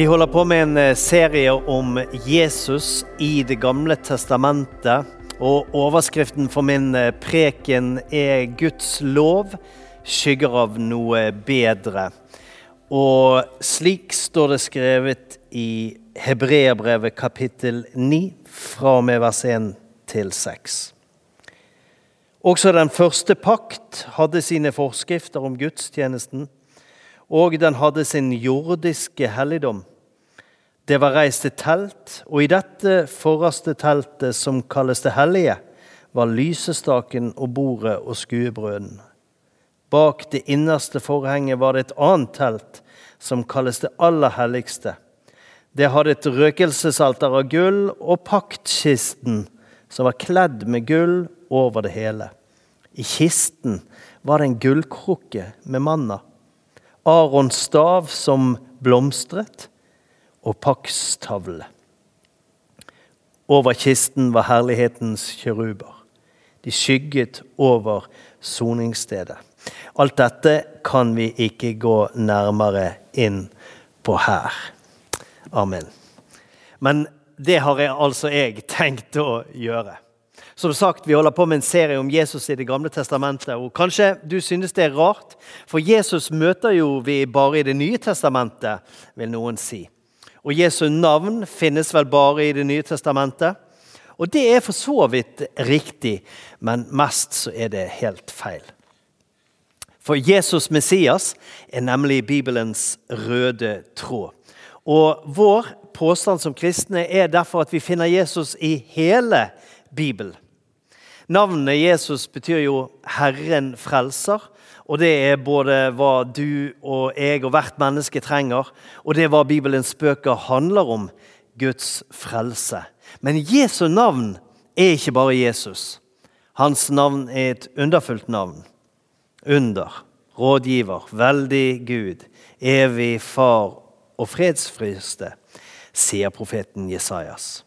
Vi holder på med en eh, serie om Jesus i Det gamle testamentet. Og overskriften for min eh, preken er 'Guds lov skygger av noe bedre'. Og slik står det skrevet i Hebreerbrevet kapittel 9, fra og med vers 1 til 6. Også den første pakt hadde sine forskrifter om gudstjenesten og den hadde sin jordiske helligdom. Det var reist et telt, og i dette forreste teltet, som kalles det hellige, var lysestaken og bordet og skuebrøden. Bak det innerste forhenget var det et annet telt, som kalles det aller helligste. Det hadde et røkelsesalter av gull og paktkisten, som var kledd med gull over det hele. I kisten var det en gullkrukke med manna. Arons stav som blomstret, og pakstavle. Over kisten var herlighetens kjeruber. De skygget over soningsstedet. Alt dette kan vi ikke gå nærmere inn på her. Amen. Men det har jeg altså jeg tenkt å gjøre. Som sagt, Vi holder på med en serie om Jesus i Det gamle testamentet. og Kanskje du synes det er rart, for Jesus møter jo vi bare i Det nye testamentet, vil noen si. Og Jesu navn finnes vel bare i Det nye testamentet. Og det er for så vidt riktig, men mest så er det helt feil. For Jesus Messias er nemlig Bibelens røde tråd. Og vår påstand som kristne er derfor at vi finner Jesus i hele Bibelen. Navnet Jesus betyr jo 'Herren frelser'. Og det er både hva du og jeg og hvert menneske trenger, og det er hva Bibelens bøker handler om Guds frelse. Men Jesu navn er ikke bare Jesus. Hans navn er et underfullt navn. Under, rådgiver, veldig Gud, evig Far og fredsfryste, sier profeten Jesajas.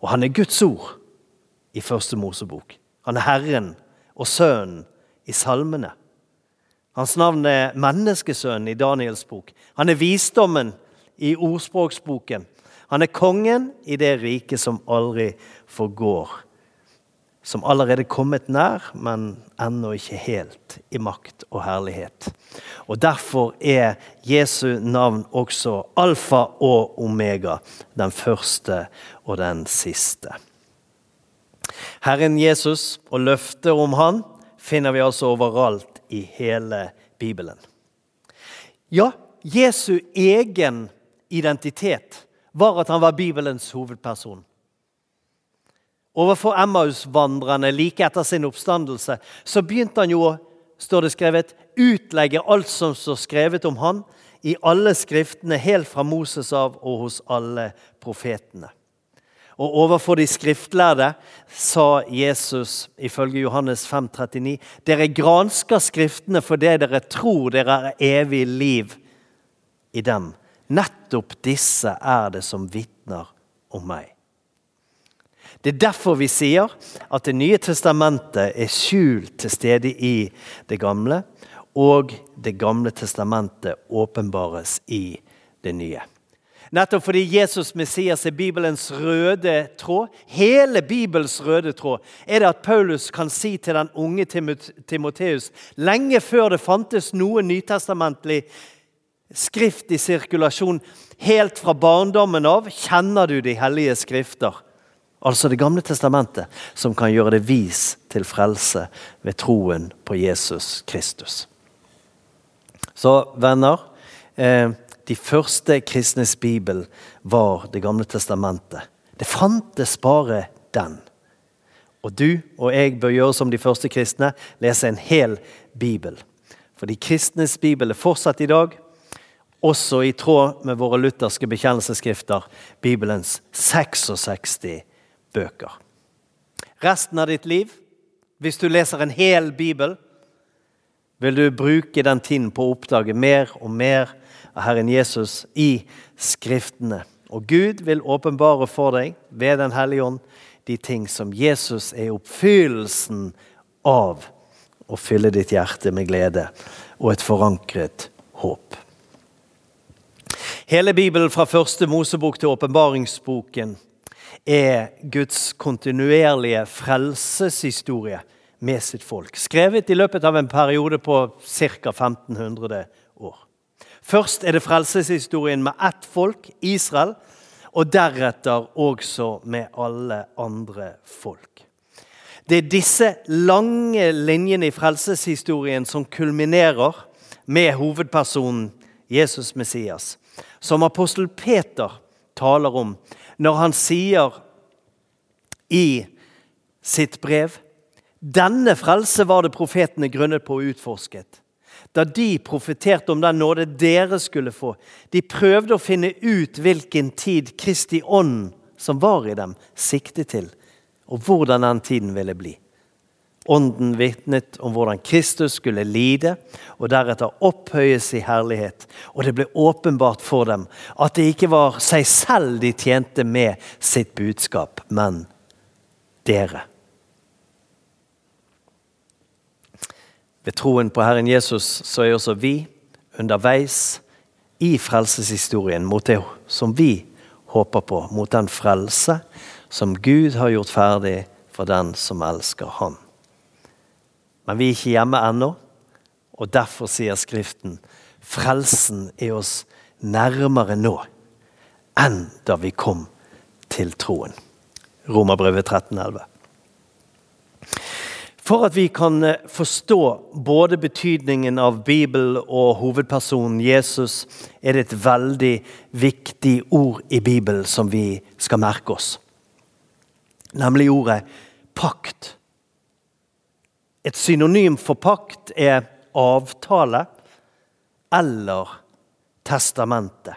Og han er Guds ord i første Mosebok. Han er Herren og Sønnen i salmene. Hans navn er Menneskesønnen i Daniels bok. Han er visdommen i ordspråksboken. Han er kongen i det riket som aldri forgår. Som allerede kommet nær, men ennå ikke helt i makt og herlighet. Og Derfor er Jesu navn også alfa og omega, den første og den siste. Herren Jesus og løftet om han finner vi altså overalt i hele Bibelen. Ja, Jesu egen identitet var at han var Bibelens hovedperson. Overfor Emmaus-vandrerne like etter sin oppstandelse så begynte han jo å står det skrevet, utlegge alt som står skrevet om han i alle skriftene, helt fra Moses av og hos alle profetene. Og overfor de skriftlærde sa Jesus ifølge Johannes 5, 39, dere gransker Skriftene fordi dere tror dere er evig liv i dem. Nettopp disse er det som vitner om meg. Det er derfor vi sier at Det nye testamentet er skjult til stede i det gamle, og Det gamle testamentet åpenbares i det nye. Nettopp fordi Jesus Messias er Bibelens røde tråd, hele Bibels røde tråd, er det at Paulus kan si til den unge Timoteus lenge før det fantes noe nytestamentlig skrift i sirkulasjon, helt fra barndommen av kjenner du de hellige skrifter. Altså Det gamle testamentet, som kan gjøre det vis til frelse ved troen på Jesus Kristus. Så venner eh, de første kristnes bibel var Det gamle testamentet. Det fantes bare den. Og du og jeg bør gjøre som de første kristne, lese en hel bibel. For de kristnes bibel er fortsatt i dag, også i tråd med våre lutherske bekjennelsesskrifter, Bibelens 66 bøker. Resten av ditt liv, hvis du leser en hel bibel, vil du bruke den tiden på å oppdage mer og mer av Herren Jesus i Skriftene. Og Gud vil åpenbare for deg ved Den hellige ånd de ting som Jesus er oppfyllelsen av å fylle ditt hjerte med glede og et forankret håp. Hele Bibelen fra første Mosebok til åpenbaringsboken er Guds kontinuerlige frelseshistorie med sitt folk. Skrevet i løpet av en periode på ca. 1500 år. Først er det frelseshistorien med ett folk, Israel, og deretter også med alle andre folk. Det er disse lange linjene i frelseshistorien som kulminerer med hovedpersonen Jesus Messias, som apostel Peter taler om når han sier i sitt brev denne frelse var det profetene grunnet på og utforsket. Da de profeterte om den nåde dere skulle få. De prøvde å finne ut hvilken tid Kristi ånd som var i dem, siktet til, og hvordan den tiden ville bli. Ånden vitnet om hvordan Kristus skulle lide og deretter opphøyes i herlighet. Og det ble åpenbart for dem at det ikke var seg selv de tjente med sitt budskap, men dere. Ved troen på Herren Jesus så er også vi underveis i frelseshistorien mot det som vi håper på, mot den frelse som Gud har gjort ferdig for den som elsker Han. Men vi er ikke hjemme ennå, og derfor sier Skriften frelsen er oss nærmere nå enn da vi kom til troen. Romerbrevet 13,11. For at vi kan eh, forstå både betydningen av Bibelen og hovedpersonen Jesus, er det et veldig viktig ord i Bibelen som vi skal merke oss. Nemlig ordet pakt. Et synonym for pakt er avtale eller testamentet.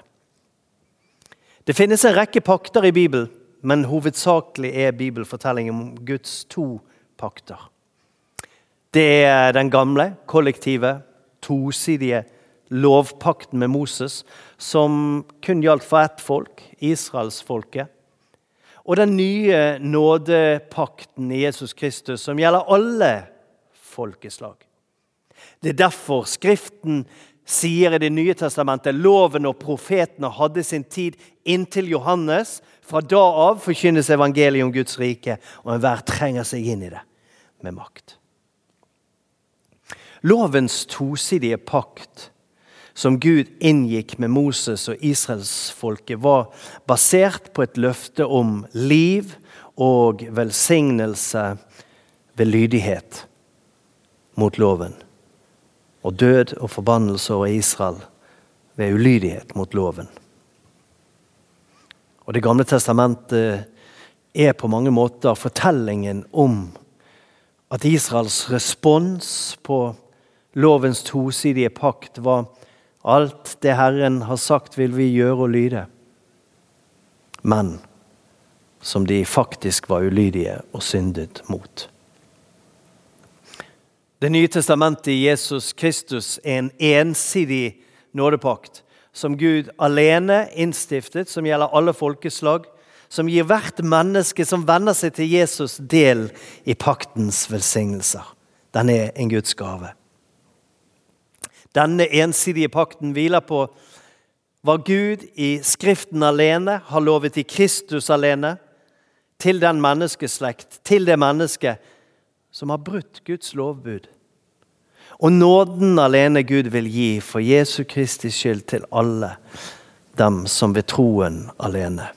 Det finnes en rekke pakter i Bibelen, men hovedsakelig er bibelfortellingen om Guds to pakter. Det er den gamle, kollektive, tosidige lovpakten med Moses, som kun gjaldt for ett folk, israelsfolket. Og den nye nådepakten i Jesus Kristus, som gjelder alle folkeslag. Det er derfor Skriften sier i Det nye testamentet loven og profetene hadde sin tid inntil Johannes. Fra da av forkynnes evangeliet om Guds rike, og enhver trenger seg inn i det med makt. Lovens tosidige pakt som Gud inngikk med Moses og israelsfolket, var basert på et løfte om liv og velsignelse ved lydighet mot loven. Og død og forbannelse over Israel ved ulydighet mot loven. Og Det gamle testamentet er på mange måter fortellingen om at Israels respons på lovens tosidige pakt var alt det Herren har sagt, vil vi gjøre og lyde. Men som de faktisk var ulydige og syndet mot. Det nye testamentet i Jesus Kristus er en ensidig nådepakt som Gud alene innstiftet, som gjelder alle folkeslag, som gir hvert menneske som venner seg til Jesus, del i paktens velsignelser. Den er en Guds gave. Denne ensidige pakten hviler på hva Gud i Skriften alene har lovet i Kristus alene, til den menneskeslekt, til det mennesket som har brutt Guds lovbud. Og nåden alene Gud vil gi for Jesu Kristi skyld til alle dem som ved troen alene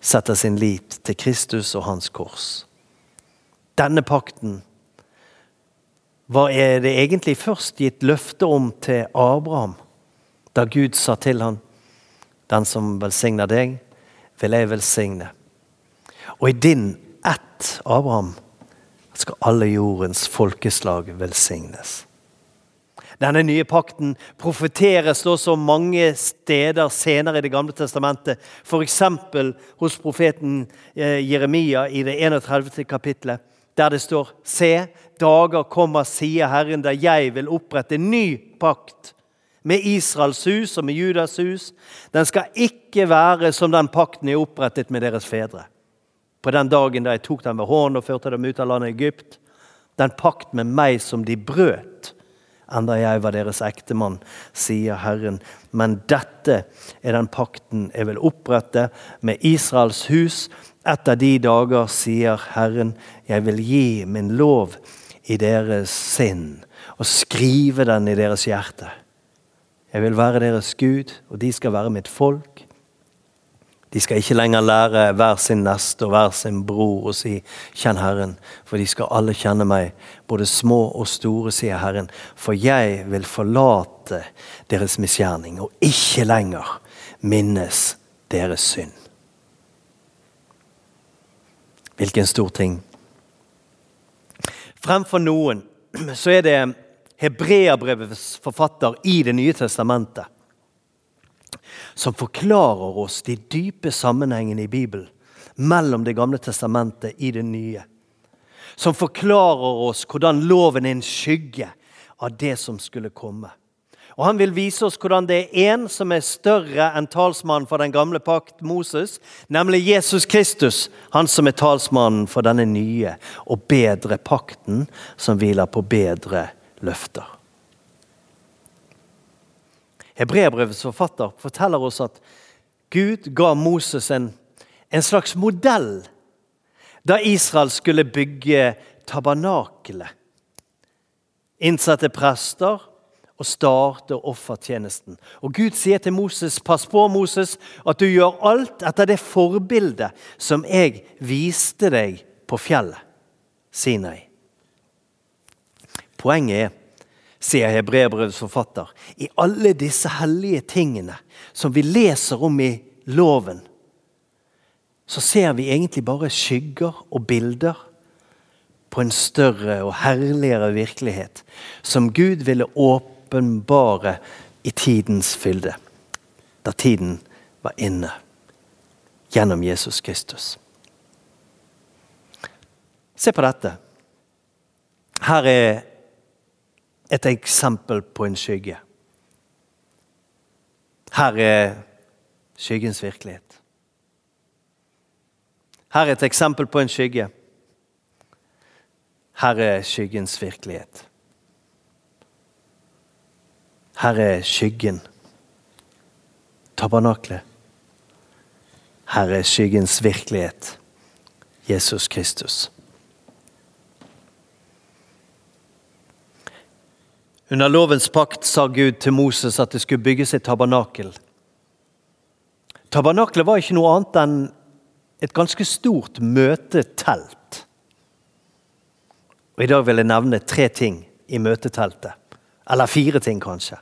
setter sin lit til Kristus og hans kors. Denne pakten hva er det egentlig først gitt løfte om til Abraham, da Gud sa til ham Den som velsigner deg, vil jeg velsigne. Og i din ett, Abraham, skal alle jordens folkeslag velsignes. Denne nye pakten profeteres også mange steder senere i Det gamle testamentet. F.eks. hos profeten eh, Jeremia i det 31. kapittelet, der det står Se, dager kommer, sier Herren, da jeg vil opprette en ny pakt med Israels hus og med Judas hus. Den skal ikke være som den pakten jeg opprettet med deres fedre. På den dagen da jeg tok dem ved hånden og førte dem ut av landet Egypt. Den pakt med meg som de brøt enda jeg var deres ektemann, sier Herren. Men dette er den pakten jeg vil opprette med Israels hus. Etter de dager, sier Herren, jeg vil gi min lov i deres sinn og skrive den i deres hjerte. Jeg vil være deres Gud, og de skal være mitt folk. De skal ikke lenger lære hver sin neste og hver sin bror å si 'Kjenn Herren', for de skal alle kjenne meg, både små og store, sier Herren. For jeg vil forlate deres misgjerning og ikke lenger minnes deres synd. Hvilken stor ting. Fremfor noen så er det Hebreabrevets forfatter i Det nye testamentet som forklarer oss de dype sammenhengene i Bibelen mellom Det gamle testamentet i det nye. Som forklarer oss hvordan loven er en skygge av det som skulle komme. Og Han vil vise oss hvordan det er én som er større enn talsmannen for den gamle pakt, Moses, nemlig Jesus Kristus. Han som er talsmannen for denne nye og bedre pakten, som hviler på bedre løfter. Hebreabrevets forfatter forteller oss at Gud ga Moses en, en slags modell da Israel skulle bygge tabernakelet. Innsette prester og starte offertjenesten. Og Gud sier til Moses, pass på, Moses, at du gjør alt etter det forbildet som jeg viste deg på fjellet Sinai. Poenget er, sier Hebrebrevets forfatter, i alle disse hellige tingene som vi leser om i loven, så ser vi egentlig bare skygger og bilder på en større og herligere virkelighet som Gud ville åpenbare i tidens fylde, da tiden var inne, gjennom Jesus Kristus. Se på dette. Her er et eksempel på en skygge. Her er skyggens virkelighet. Her er et eksempel på en skygge. Her er skyggens virkelighet. Her er skyggen. Tabernaklet. Her er skyggens virkelighet. Jesus Kristus. Under lovens pakt sa Gud til Moses at det skulle bygges et tabernakel. Tabernaklet var ikke noe annet enn et ganske stort møtetelt. Og I dag vil jeg nevne tre ting i møteteltet. Eller fire ting, kanskje.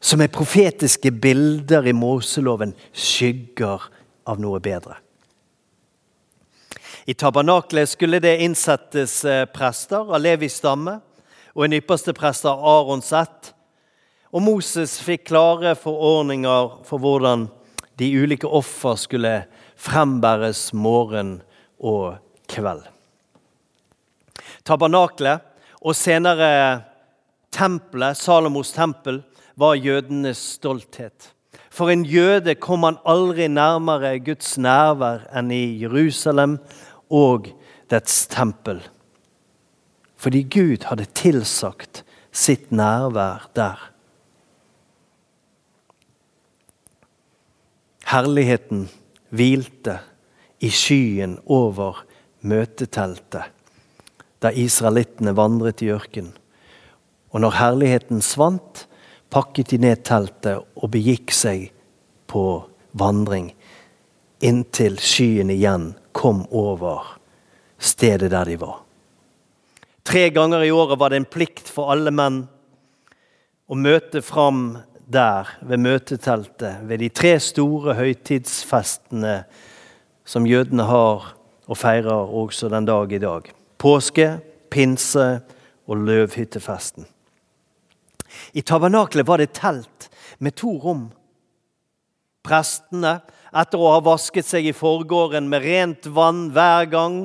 Som er profetiske bilder i Moseloven, skygger av noe bedre. I tabernaklet skulle det innsettes eh, prester av Levis stamme og en ypperste prest av Arons ett. Og Moses fikk klare forordninger for hvordan de ulike offer skulle frembæres morgen og kveld. Tabernaklet og senere tempelet, Salomos tempel, var jødenes stolthet. For en jøde kom han aldri nærmere Guds nærvær enn i Jerusalem og dets tempel fordi Gud hadde tilsagt sitt nærvær der. Herligheten hvilte i skyen over møteteltet da israelittene vandret i ørkenen. Og når herligheten svant, pakket de ned teltet og begikk seg på vandring inntil skyen igjen kom over stedet der de var. Tre ganger i året var det en plikt for alle menn å møte fram der, ved møteteltet, ved de tre store høytidsfestene som jødene har og feirer også den dag i dag. Påske, pinse og løvhyttefesten. I tabernaklet var det telt med to rom. Prestene, etter å ha vasket seg i forgården med rent vann hver gang,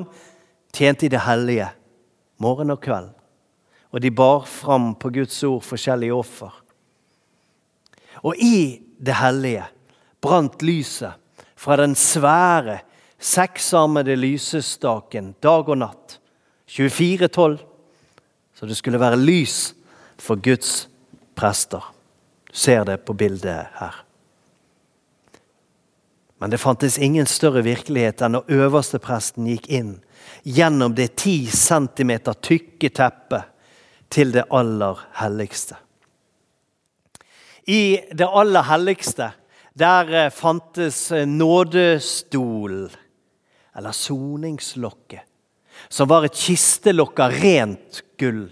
tjente i det hellige morgen og kveld. Og de bar fram på Guds ord forskjellige offer. Og i det hellige brant lyset fra den svære, seksarmede lysestaken dag og natt. 24-12. Så det skulle være lys for Guds prester. Du ser det på bildet her. Men det fantes ingen større virkelighet enn når øverstepresten gikk inn gjennom det ti centimeter tykke teppet til det aller helligste. I det aller helligste der eh, fantes eh, nådestol, eller soningslokket, som var et kistelokk av rent gull.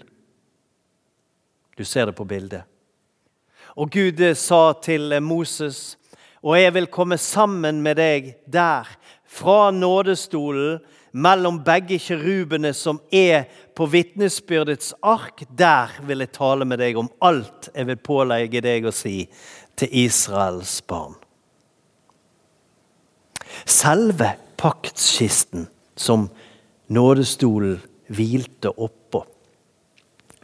Du ser det på bildet. Og Gud eh, sa til Moses, og jeg vil komme sammen med deg der, fra nådestolen, mellom begge kjerubene som er på vitnesbyrdets ark. Der vil jeg tale med deg om alt jeg vil pålegge deg å si til Israels barn. Selve paktskisten som nådestolen hvilte oppå.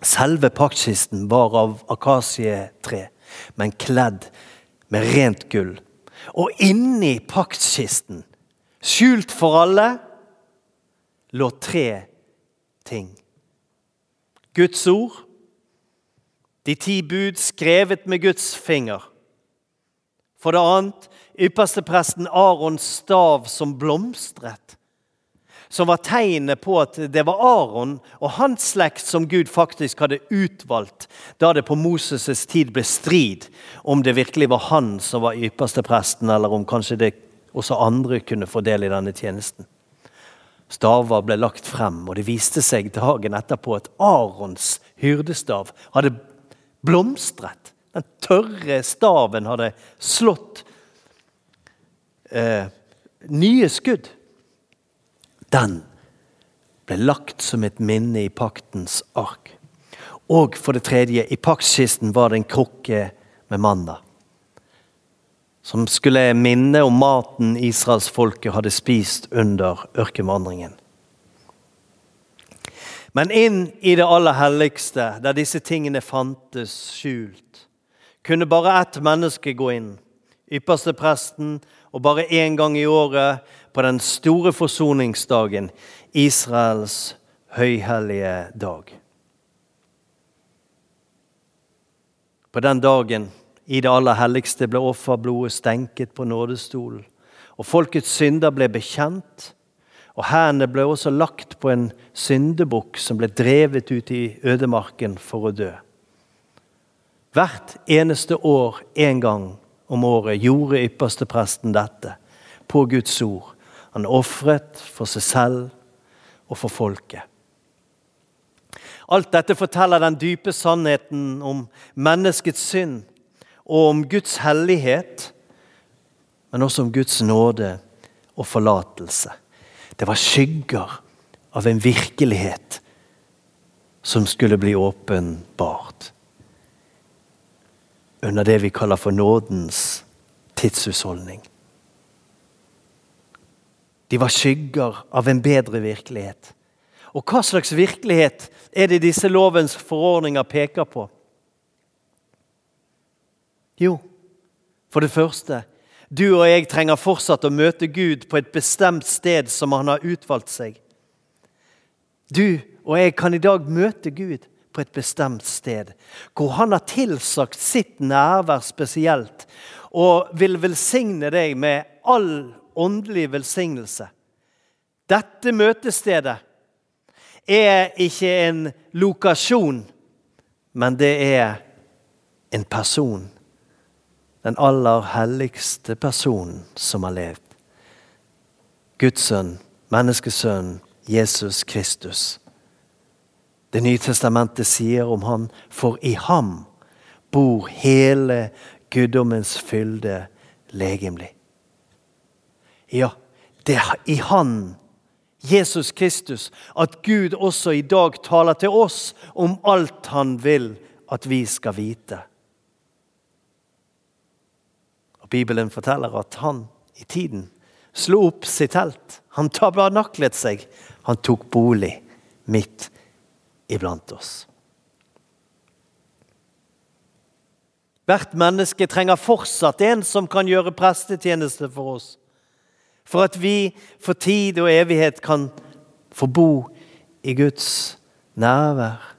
Selve paktskisten var av akasietre, men kledd med rent gull. Og inni paktskisten, skjult for alle, lå tre ting. Guds ord, de ti bud skrevet med Guds finger. For det annet ypperstepresten Arons stav som blomstret. Som var tegnet på at det var Aron og hans slekt som Gud faktisk hadde utvalgt da det på Moses' tid ble strid om det virkelig var han som var ypperste presten, eller om kanskje det også andre kunne få del i denne tjenesten. Staver ble lagt frem, og det viste seg dagen etterpå at Arons hyrdestav hadde blomstret. Den tørre staven hadde slått eh, nye skudd. Den ble lagt som et minne i paktens ark. Og for det tredje, i paktskisten var det en krukke med manna. Som skulle minne om maten israelsfolket hadde spist under ørkenvandringen. Men inn i det aller helligste, der disse tingene fantes skjult, kunne bare ett menneske gå inn. Ypperste presten, og bare én gang i året, på den store forsoningsdagen, Israels høyhellige dag. På den dagen, i det aller helligste, ble offerblodet stenket på nådestolen, og folkets synder ble bekjent og hendene ble også lagt på en syndebukk som ble drevet ut i ødemarken for å dø. Hvert eneste år, én gang om året, gjorde ypperstepresten dette på Guds ord. Han ofret for seg selv og for folket. Alt dette forteller den dype sannheten om menneskets synd og om Guds hellighet, men også om Guds nåde og forlatelse. Det var skygger av en virkelighet som skulle bli åpenbart. Under det vi kaller for nådens tidshusholdning. De var skygger av en bedre virkelighet. Og hva slags virkelighet er det disse lovens forordninger peker på? Jo, for det første du og jeg trenger fortsatt å møte Gud på et bestemt sted som han har utvalgt seg. Du og jeg kan i dag møte Gud på et bestemt sted, hvor han har tilsagt sitt nærvær spesielt, og vil velsigne deg med all åndelig velsignelse. Dette møtestedet er ikke en lokasjon, men det er en person den aller helligste personen som har levd. Guds sønn, menneskesønnen Jesus Kristus. Det nye testamentet sier om han, for i ham bor hele guddommens fylde legemlig. Ja, det er i han, Jesus Kristus, at Gud også i dag taler til oss om alt han vil at vi skal vite. Og Bibelen forteller at han i tiden slo opp sitt telt. Han tabernaklet seg. Han tok bolig midt iblant oss. Hvert menneske trenger fortsatt en som kan gjøre prestetjeneste for oss. For at vi for tid og evighet kan få bo i Guds nærvær.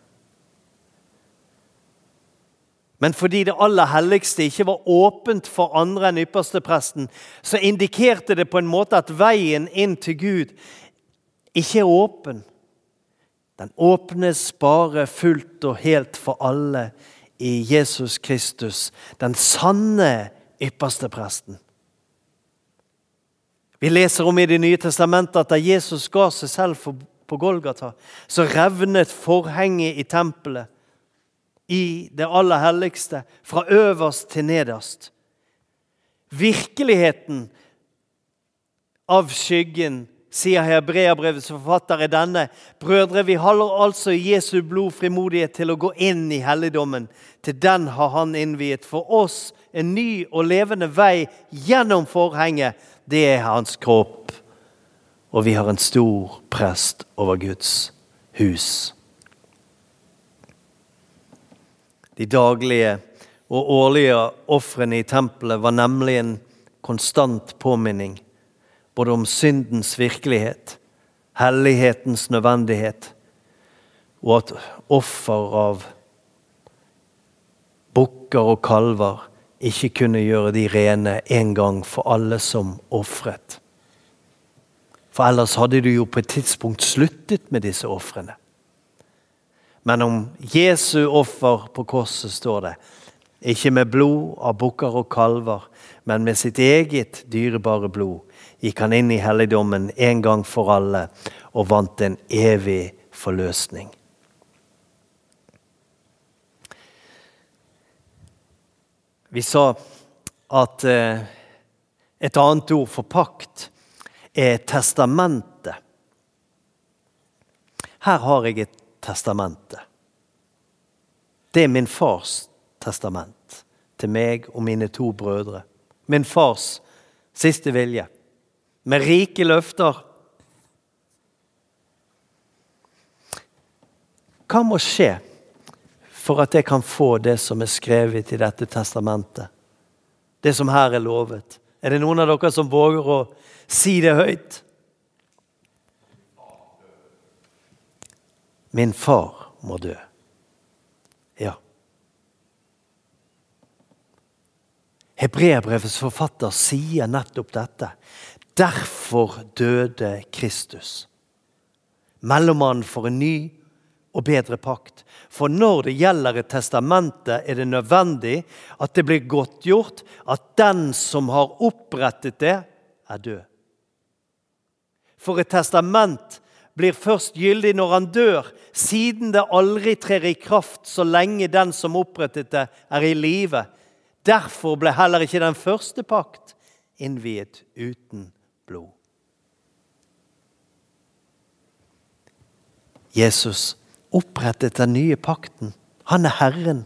Men fordi det aller helligste ikke var åpent for andre enn ypperstepresten, så indikerte det på en måte at veien inn til Gud ikke er åpen. Den åpnes bare fullt og helt for alle i Jesus Kristus, den sanne ypperstepresten. Vi leser om i Det nye testamentet at da Jesus ga seg selv på Golgata, så revnet forhenget i tempelet, i det aller helligste, fra øverst til nederst. Virkeligheten av skyggen sier Hebreabrevets forfatter, er denne. Brødre, vi holder altså Jesu blod frimodighet til å gå inn i helligdommen. Til den har han innviet for oss en ny og levende vei gjennom forhenget. Det er hans kropp. Og vi har en stor prest over Guds hus. De daglige og årlige ofrene i tempelet var nemlig en konstant påminning både om syndens virkelighet, hellighetens nødvendighet, og at offer av bukker og kalver ikke kunne gjøre de rene en gang for alle som ofret. For ellers hadde du jo på et tidspunkt sluttet med disse ofrene. Men om Jesu offer på korset står det ikke med blod av bukker og kalver, men med sitt eget dyrebare blod gikk han inn i helligdommen en gang for alle og vant en evig forløsning. Vi sa at eh, et annet ord for pakt er testamentet. Her har jeg et testamente. Det er min fars testament til meg og mine to brødre. Min fars siste vilje med rike løfter. Hva må skje for at jeg kan få det som er skrevet i dette testamentet? Det som her er lovet. Er det noen av dere som våger å si det høyt? Min far må dø. Ja. Hebreabrevets forfatter sier nettopp dette. Derfor døde Kristus. Mellommannen for en ny og bedre pakt. For når det gjelder et testamente, er det nødvendig at det blir godtgjort at den som har opprettet det, er død. For et testament blir først gyldig når han dør, siden det aldri trer i kraft så lenge den som opprettet det, er i live. Derfor ble heller ikke den første pakt innviet uten blod. Jesus opprettet den nye pakten. Han er Herren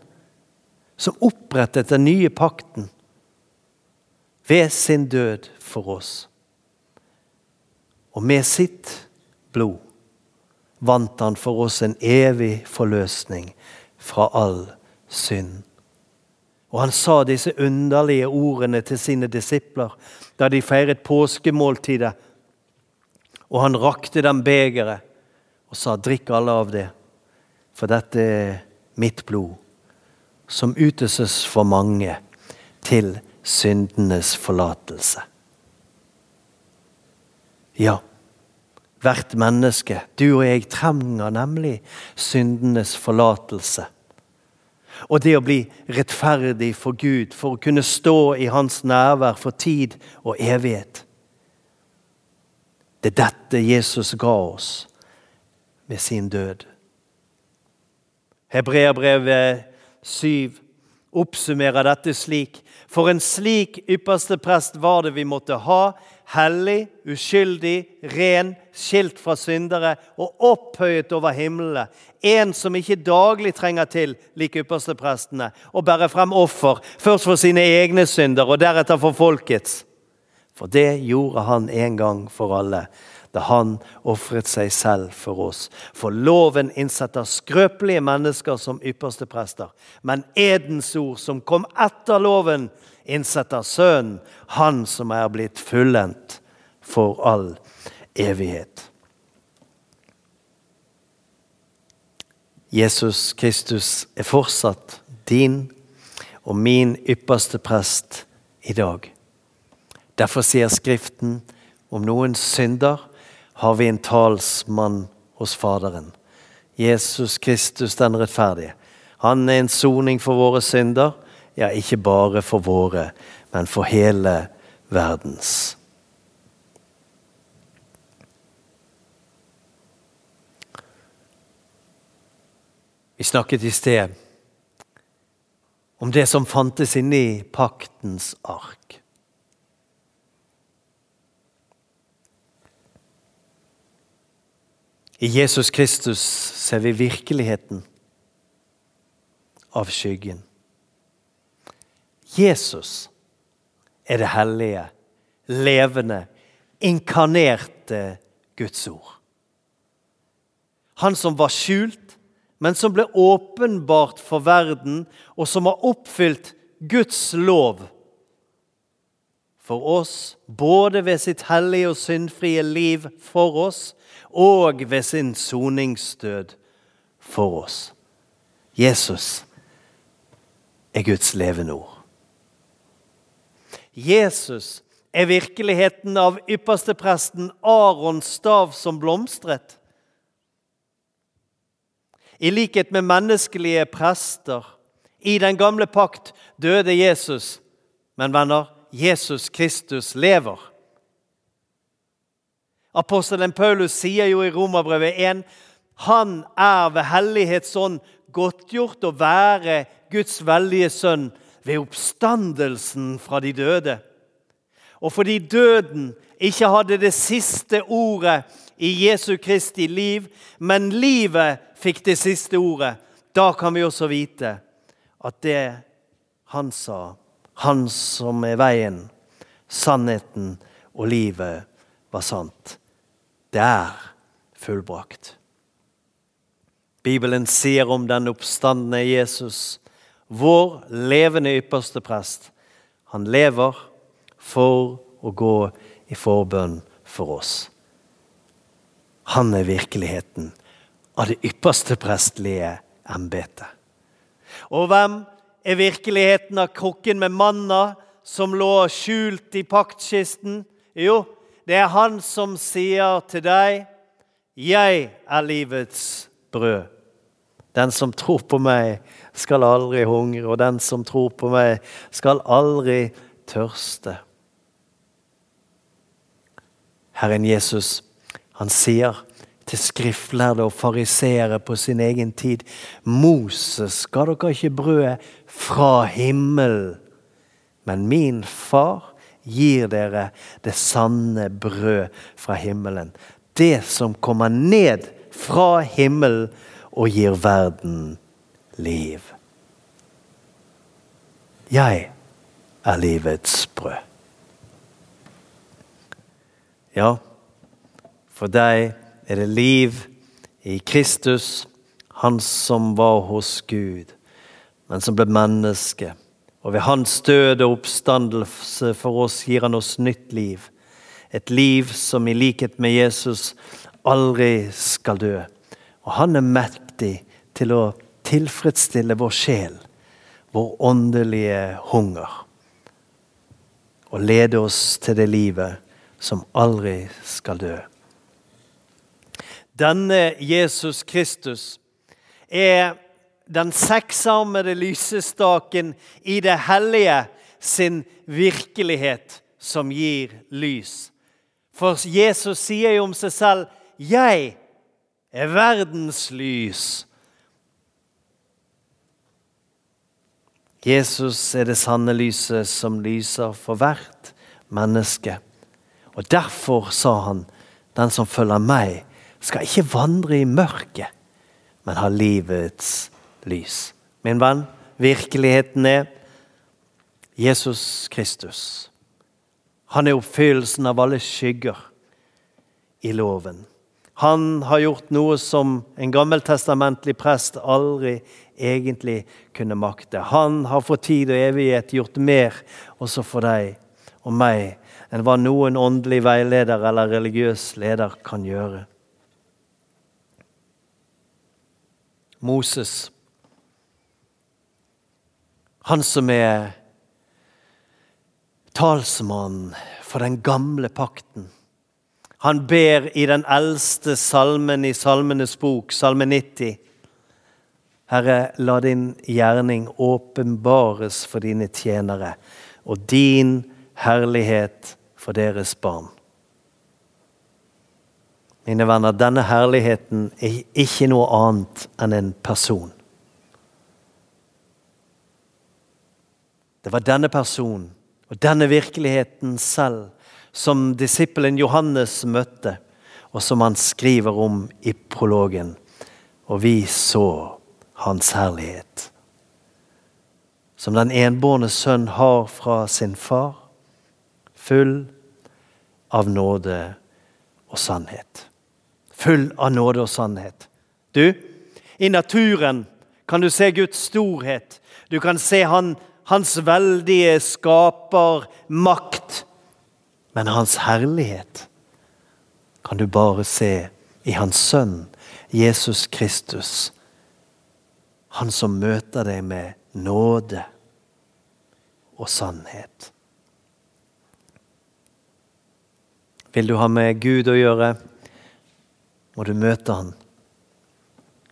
som opprettet den nye pakten ved sin død for oss. Og med sitt blod vant han for oss en evig forløsning fra all synd. Og han sa disse underlige ordene til sine disipler da de feiret påskemåltidet. Og han rakte dem begeret og sa, 'Drikk alle av det, for dette er mitt blod, som utøses for mange til syndenes forlatelse'. Ja, hvert menneske, du og jeg, trenger nemlig syndenes forlatelse og det å bli rettferdig for Gud, for å kunne stå i Hans nærvær for tid og evighet. Det er dette Jesus ga oss med sin død. Hebreabrevet 7 oppsummerer dette slik. For en slik ypperste prest var det vi måtte ha, hellig, uskyldig, ren, skilt fra syndere og opphøyet over himlene. En som ikke daglig trenger til, lik yppersteprestene, å bære frem offer, først for sine egne synder og deretter for folkets. For det gjorde han en gang for alle, da han ofret seg selv for oss. For loven innsetter skrøpelige mennesker som ypperste prester. Men edens ord, som kom etter loven, innsetter Sønnen, han som er blitt fullendt for all evighet. Jesus Kristus er fortsatt din og min ypperste prest i dag. Derfor sier Skriften om noen synder har vi en talsmann hos Faderen. Jesus Kristus den rettferdige. Han er en soning for våre synder, ja, ikke bare for våre, men for hele verdens. Vi snakket i sted om det som fantes inni paktens ark. I Jesus Kristus ser vi virkeligheten av skyggen. Jesus er det hellige, levende, inkarnerte Guds ord. Han som var skjult, men som ble åpenbart for verden, og som har oppfylt Guds lov for oss, både ved sitt hellige og syndfrie liv for oss, og ved sin soningsdød for oss. Jesus er Guds levende ord. Jesus er virkeligheten av ypperstepresten Arons stav som blomstret. I likhet med menneskelige prester i den gamle pakt døde Jesus. Men venner, Jesus Kristus lever. Apostelen Paulus sier jo i Romerbrevet 1 han er ved hellighetsånd godtgjort å være Guds veldige sønn ved oppstandelsen fra de døde. Og fordi døden ikke hadde det siste ordet i Jesu Kristi liv, men livet fikk det siste ordet, da kan vi også vite at det han sa, han som er veien, sannheten og livet, var sant. Det er fullbrakt. Bibelen sier om den oppstandende Jesus vår levende ypperste prest. Han lever for å gå i forbønn for oss. Han er virkeligheten av det ypperste prestlige embetet. Og hvem er virkeligheten av krukken med manna som lå skjult i paktkisten? Jo, det er han som sier til deg, 'Jeg er livets brød'. Den som tror på meg, skal aldri hungre, og den som tror på meg, skal aldri tørste. Herren Jesus, han sier til skriftlærde og farisere på sin egen tid Moses ga dere ikke brødet fra himmelen, men min far gir dere det sanne brød fra himmelen. Det som kommer ned fra himmelen og gir verden liv. Jeg er livets brød. Ja, for deg er det liv i Kristus, han som var hos Gud, men som ble menneske. Og ved hans død og oppstandelse for oss gir han oss nytt liv. Et liv som i likhet med Jesus aldri skal dø. Og han er mektig til å tilfredsstille vår sjel, vår åndelige hunger. Og lede oss til det livet som aldri skal dø. Denne Jesus Kristus er den seksarmede lysestaken i det hellige sin virkelighet som gir lys. For Jesus sier jo om seg selv 'Jeg er verdens lys'. Jesus er det sanne lyset som lyser for hvert menneske. Og derfor sa han, den som følger meg, skal ikke vandre i mørket, men ha livets lys. Min venn, virkeligheten er Jesus Kristus. Han er oppfyllelsen av alle skygger i loven. Han har gjort noe som en gammeltestamentlig prest aldri egentlig kunne makte. Han har for tid og evighet gjort mer også for deg og meg enn hva noen åndelig veileder eller religiøs leder kan gjøre. Moses Han som er talsmannen for den gamle pakten. Han ber i den eldste salmen i Salmenes bok, salme 90. Herre, la din gjerning åpenbares for dine tjenere, og din herlighet for deres barn. Mine venner, denne herligheten er ikke noe annet enn en person. Det var denne personen og denne virkeligheten selv som disippelen Johannes møtte, og som han skriver om i prologen. Og vi så hans herlighet. Som den enbårne sønn har fra sin far, full av nåde og sannhet full av nåde og sannhet. Du, i naturen kan du se Guds storhet. Du kan se han, hans veldige skapermakt. Men hans herlighet kan du bare se i hans sønn, Jesus Kristus. Han som møter deg med nåde og sannhet. Vil du ha med Gud å gjøre? Må du møte han.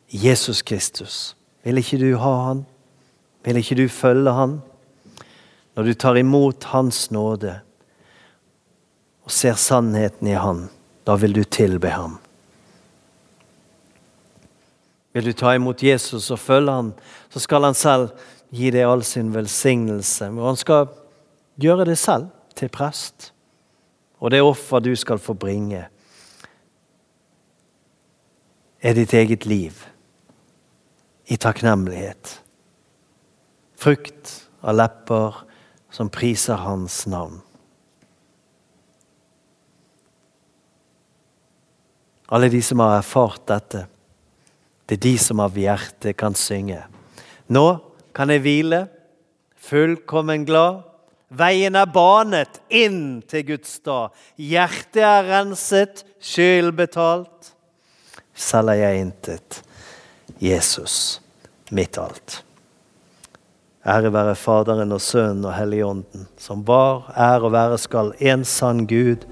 Jesus Kristus. Vil ikke du ha han? Vil ikke du følge han? Når du tar imot Hans nåde og ser sannheten i Han, da vil du tilbe ham. Vil du ta imot Jesus og følge han, så skal han selv gi deg all sin velsignelse. Og han skal gjøre det selv til prest. Og det offer du skal få bringe er ditt eget liv i takknemlighet. Frukt av lepper som priser Hans navn. Alle de som har erfart dette, det er de som av hjertet kan synge. Nå kan jeg hvile, fullkommen glad. Veien er banet inn til Guds stad. Hjertet er renset, skyld betalt selger jeg intet. Jesus, mitt alt. Ære være Faderen og Sønnen og Helligånden, som var, er og være skal, en sann Gud,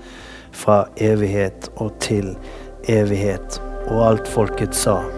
fra evighet og til evighet. Og alt folket sa.